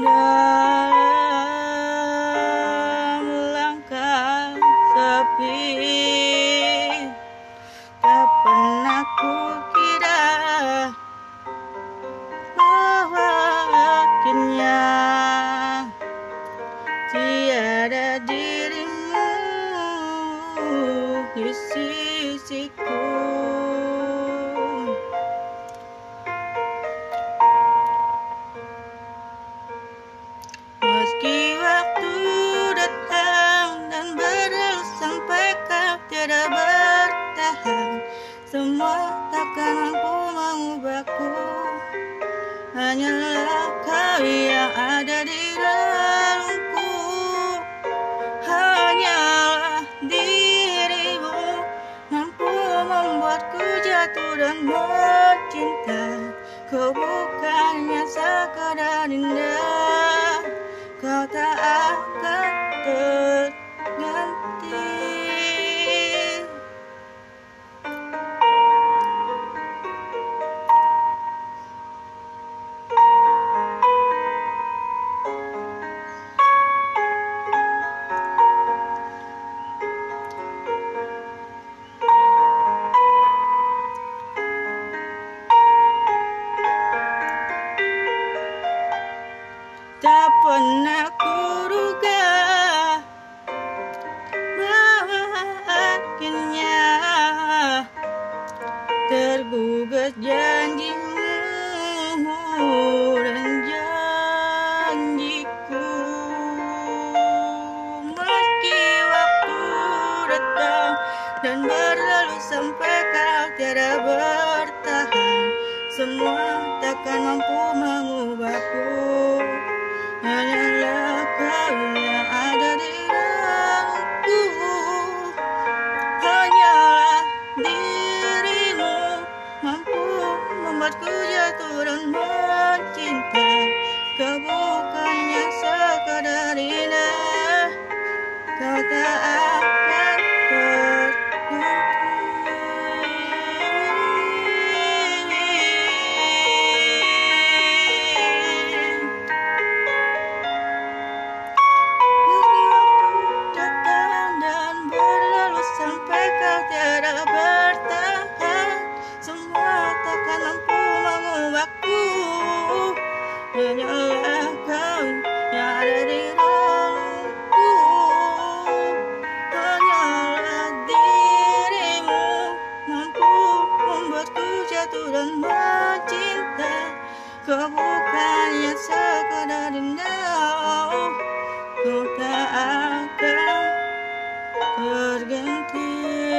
Dalam langkah sepi Tak pernah ku kira Bahwa akhirnya Tiada dirimu di sisiku? Hanyalah kau yang ada di dalamku. Hanyalah dirimu Mampu membuatku jatuh dan mencinta Kau bukannya sekadar indah Tak pernah kuduga bahwa akhirnya tergugat janjimu dan janjiku. Meski waktu datang dan berlalu sampai kau tiada bertahan semua takkan mampu mengubahku dan mencinta Kau bukannya sekadar indah Kau tak akan terganti